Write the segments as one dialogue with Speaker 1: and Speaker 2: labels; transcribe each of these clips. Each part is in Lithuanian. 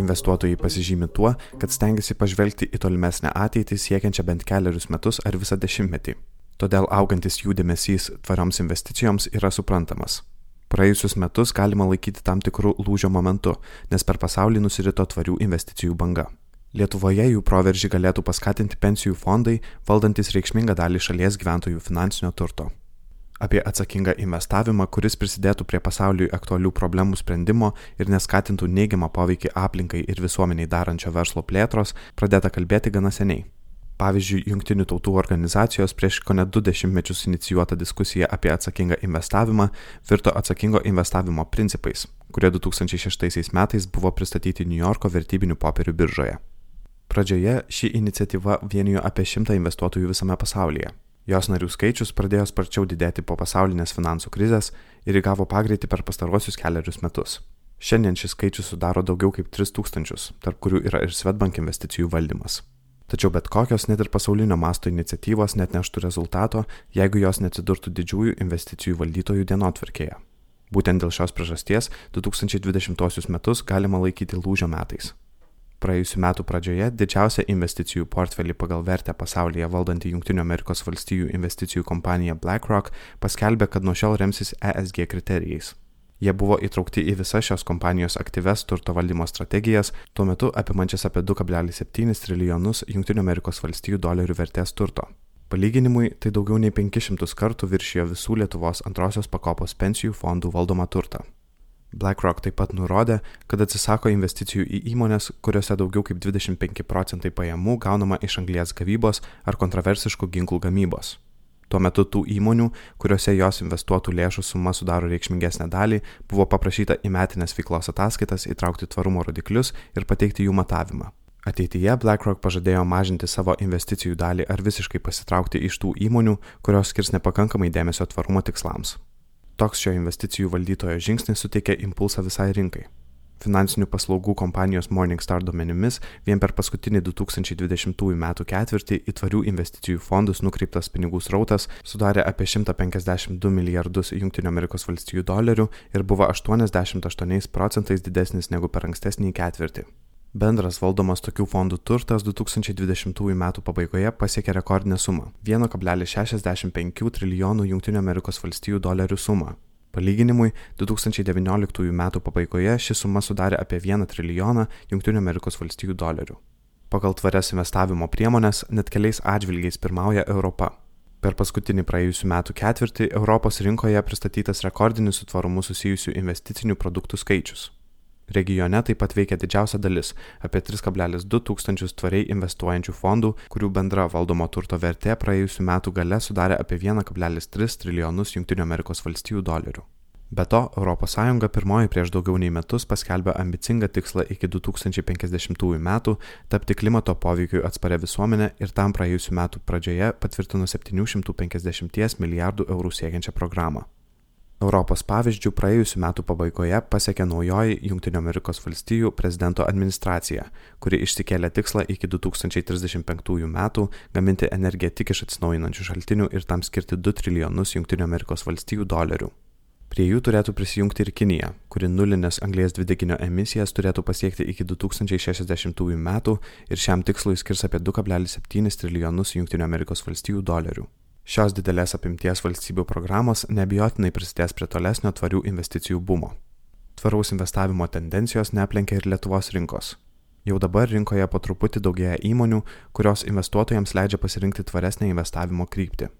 Speaker 1: Investuotojai pasižymi tuo, kad stengiasi pažvelgti į tolimesnę ateitį siekiančią bent keliarius metus ar visą dešimtmetį. Todėl augantis jų dėmesys tvarioms investicijoms yra suprantamas. Praėjusius metus galima laikyti tam tikrų lūžio momentu, nes per pasaulį nusirito tvarių investicijų banga. Lietuvoje jų proveržį galėtų paskatinti pensijų fondai, valdantis reikšmingą dalį šalies gyventojų finansinio turto apie atsakingą investavimą, kuris prisidėtų prie pasauliui aktualių problemų sprendimo ir neskatintų neigiamą poveikį aplinkai ir visuomeniai darančio verslo plėtros, pradėta kalbėti gana seniai. Pavyzdžiui, Junktinių tautų organizacijos prieš kone du dešimtmečius inicijuota diskusija apie atsakingą investavimą virto atsakingo investavimo principais, kurie 2006 metais buvo pristatyti New Yorko vertybinių popierių biržoje. Pradžioje ši iniciatyva vienijo apie šimtą investuotojų visame pasaulyje, Jos narių skaičius pradėjo sparčiau didėti po pasaulinės finansų krizės ir įgavo pagreitį per pastaruosius keliarius metus. Šiandien šis skaičius sudaro daugiau kaip 3000, tarp kurių yra ir Svetbank investicijų valdymas. Tačiau bet kokios net ir pasaulinio masto iniciatyvos net neštų rezultato, jeigu jos neatsidurtų didžiųjų investicijų valdytojų dienotvarkėje. Būtent dėl šios priežasties 2020 metus galima laikyti lūžio metais. Praėjusiu metu pradžioje didžiausią investicijų portfelį pagal vertę pasaulyje valdanti valstijų investicijų kompanija BlackRock paskelbė, kad nuo šiol remsis ESG kriterijais. Jie buvo įtraukti į visas šios kompanijos aktyves turto valdymo strategijas, tuo metu apimančias apie 2,7 trilijonus valstijų dolerių vertės turto. Palyginimui, tai daugiau nei 500 kartų viršijo visų Lietuvos antrosios pakopos pensijų fondų valdomą turtą. BlackRock taip pat nurodė, kad atsisako investicijų į įmonės, kuriuose daugiau kaip 25 procentai pajamų gaunama iš anglės gavybos ar kontroversiškų ginklų gamybos. Tuo metu tų įmonių, kuriuose jos investuotų lėšų suma sudaro reikšmingesnę dalį, buvo paprašyta į metinės veiklos ataskaitas įtraukti tvarumo rodiklius ir pateikti jų matavimą. Ateityje BlackRock pažadėjo mažinti savo investicijų dalį ar visiškai pasitraukti iš tų įmonių, kurios skirs nepakankamai dėmesio tvarumo tikslams. Toks šio investicijų valdytojo žingsnis suteikė impulsą visai rinkai. Finansinių paslaugų kompanijos Morningstar duomenimis vien per paskutinį 2020 m. ketvirtį į tvarių investicijų fondus nukreiptas pinigų srautas sudarė apie 152 milijardus JAV dolerių ir buvo 88 procentais didesnis negu per ankstesnį ketvirtį. Bendras valdomas tokių fondų turtas 2020 m. pabaigoje pasiekė rekordinę sumą - 1,65 trilijonų JAV dolerių sumą. Palyginimui, 2019 m. pabaigoje ši suma sudarė apie 1 trilijoną JAV dolerių. Pagal tvarias investavimo priemonės net keliais atžvilgiais pirmauja Europa. Per paskutinį praėjusių metų ketvirtį Europos rinkoje pristatytas rekordinis su tvarumu susijusių investicinių produktų skaičius Regione taip pat veikia didžiausia dalis - apie 3,2 tūkstančius tvariai investuojančių fondų, kurių bendra valdomo turto vertė praėjusiu metu gale sudarė apie 1,3 trilijonus JAV dolerių. Be to, ES pirmoji prieš daugiau nei metus paskelbė ambicingą tikslą iki 2050 metų tapti klimato poveikiui atsparia visuomenė ir tam praėjusiu metu pradžioje patvirtino 750 milijardų eurų siekiančią programą. Europos pavyzdžių praėjusiu metu pabaigoje pasiekė naujoji JAV prezidento administracija, kuri išsikėlė tikslą iki 2035 metų gaminti energiją tik iš atsinaujinančių šaltinių ir tam skirti 2 trilijonus JAV dolerių. Prie jų turėtų prisijungti ir Kinija, kuri nulinės anglės dvideginio emisijas turėtų pasiekti iki 2060 metų ir šiam tikslui skirs apie 2,7 trilijonus JAV dolerių. Šios didelės apimties valstybių programos nebijotinai prisidės prie tolesnio tvarių investicijų bumo. Tvaraus investavimo tendencijos neaplenkia ir Lietuvos rinkos. Jau dabar rinkoje po truputį daugėja įmonių, kurios investuotojams leidžia pasirinkti tvaresnę investavimo kryptį.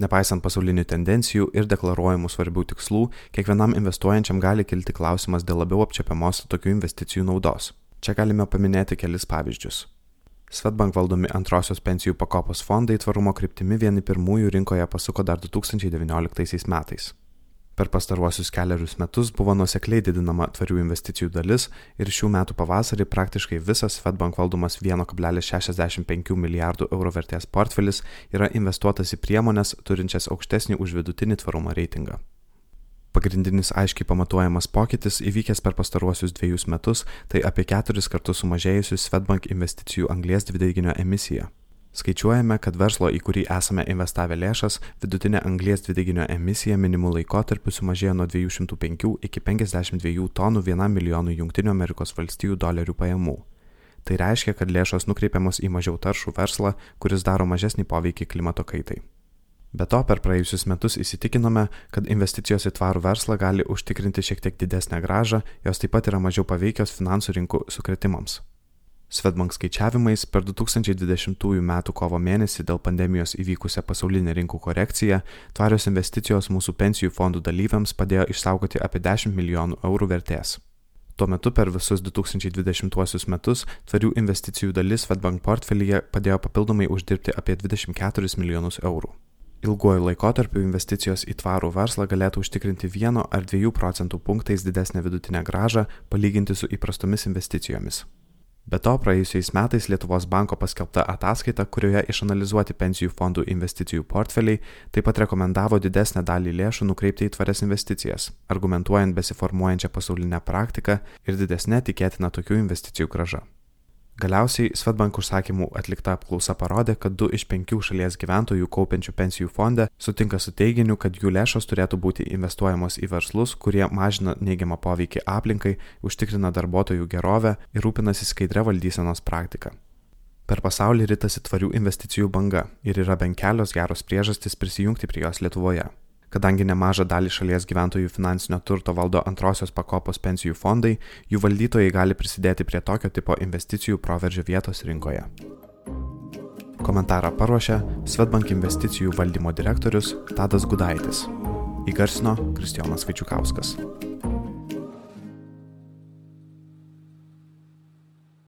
Speaker 1: Nepaisant pasaulinių tendencijų ir deklaruojamų svarbių tikslų, kiekvienam investuojančiam gali kilti klausimas dėl labiau apčiapiamos tokių investicijų naudos. Čia galime paminėti kelis pavyzdžius. Svetbank valdomi antrosios pensijų pakopos fondai tvarumo kryptimi vieni pirmųjų rinkoje pasuko dar 2019 metais. Per pastaruosius keliarius metus buvo nusekliai didinama tvarių investicijų dalis ir šių metų pavasarį praktiškai visas Svetbank valdomas 1,65 milijardų eurų vertės portfelis yra investuotas į priemonės turinčias aukštesnį už vidutinį tvarumo reitingą. Pagrindinis aiškiai pamatuojamas pokytis įvykęs per pastaruosius dviejus metus - tai apie keturis kartus sumažėjusių Svetbank investicijų anglės dvideginio emisija. Skaičiuojame, kad verslo, į kurį esame investavę lėšas, vidutinė anglies dvideginio emisija minimų laikotarpiu sumažėjo nuo 205 iki 52 tonų 1 milijonų JAV dolerių pajamų. Tai reiškia, kad lėšos nukreipiamos į mažiau taršų verslą, kuris daro mažesnį poveikį klimato kaitai. Be to, per praėjusius metus įsitikinome, kad investicijos į tvarų verslą gali užtikrinti šiek tiek didesnę gražą, jos taip pat yra mažiau paveikios finansų rinkų sukretimams. Svetbank skaičiavimais per 2020 m. kovo mėnesį dėl pandemijos įvykusią pasaulinę rinkų korekciją tvarios investicijos mūsų pensijų fondų dalyviams padėjo išsaugoti apie 10 milijonų eurų vertės. Tuo metu per visus 2020 metus tvarių investicijų dalis Svetbank portfelyje padėjo papildomai uždirbti apie 24 milijonus eurų. Ilguoju laikotarpiu investicijos į tvarų verslą galėtų užtikrinti 1 ar 2 procentų punktais didesnę vidutinę gražą palyginti su įprastomis investicijomis. Be to, praėjusiais metais Lietuvos banko paskelbta ataskaita, kurioje išanalizuoti pensijų fondų investicijų portfeliai, taip pat rekomendavo didesnę dalį lėšų nukreipti į tvarias investicijas, argumentuojant besiformuojančią pasaulinę praktiką ir didesnę tikėtiną tokių investicijų gražą. Galiausiai Svetbank užsakymų atlikta apklausa parodė, kad du iš penkių šalies gyventojų kaupiančių pensijų fonde sutinka su teiginiu, kad jų lėšos turėtų būti investuojamos į verslus, kurie mažina neigiamą poveikį aplinkai, užtikrina darbuotojų gerovę ir rūpinasi skaidrę valdysenos praktiką. Per pasaulį ritasi tvarių investicijų banga ir yra bent kelios geros priežastys prisijungti prie jos Lietuvoje. Kadangi nemažą dalį šalies gyventojų finansinio turto valdo antrosios pakopos pensijų fondai, jų valdytojai gali prisidėti prie tokio tipo investicijų proveržio vietos rinkoje. Komentarą paruošė Svetbank investicijų valdymo direktorius Tadas Gudaitis. Įgarsino Kristijonas Vaičiukauskas.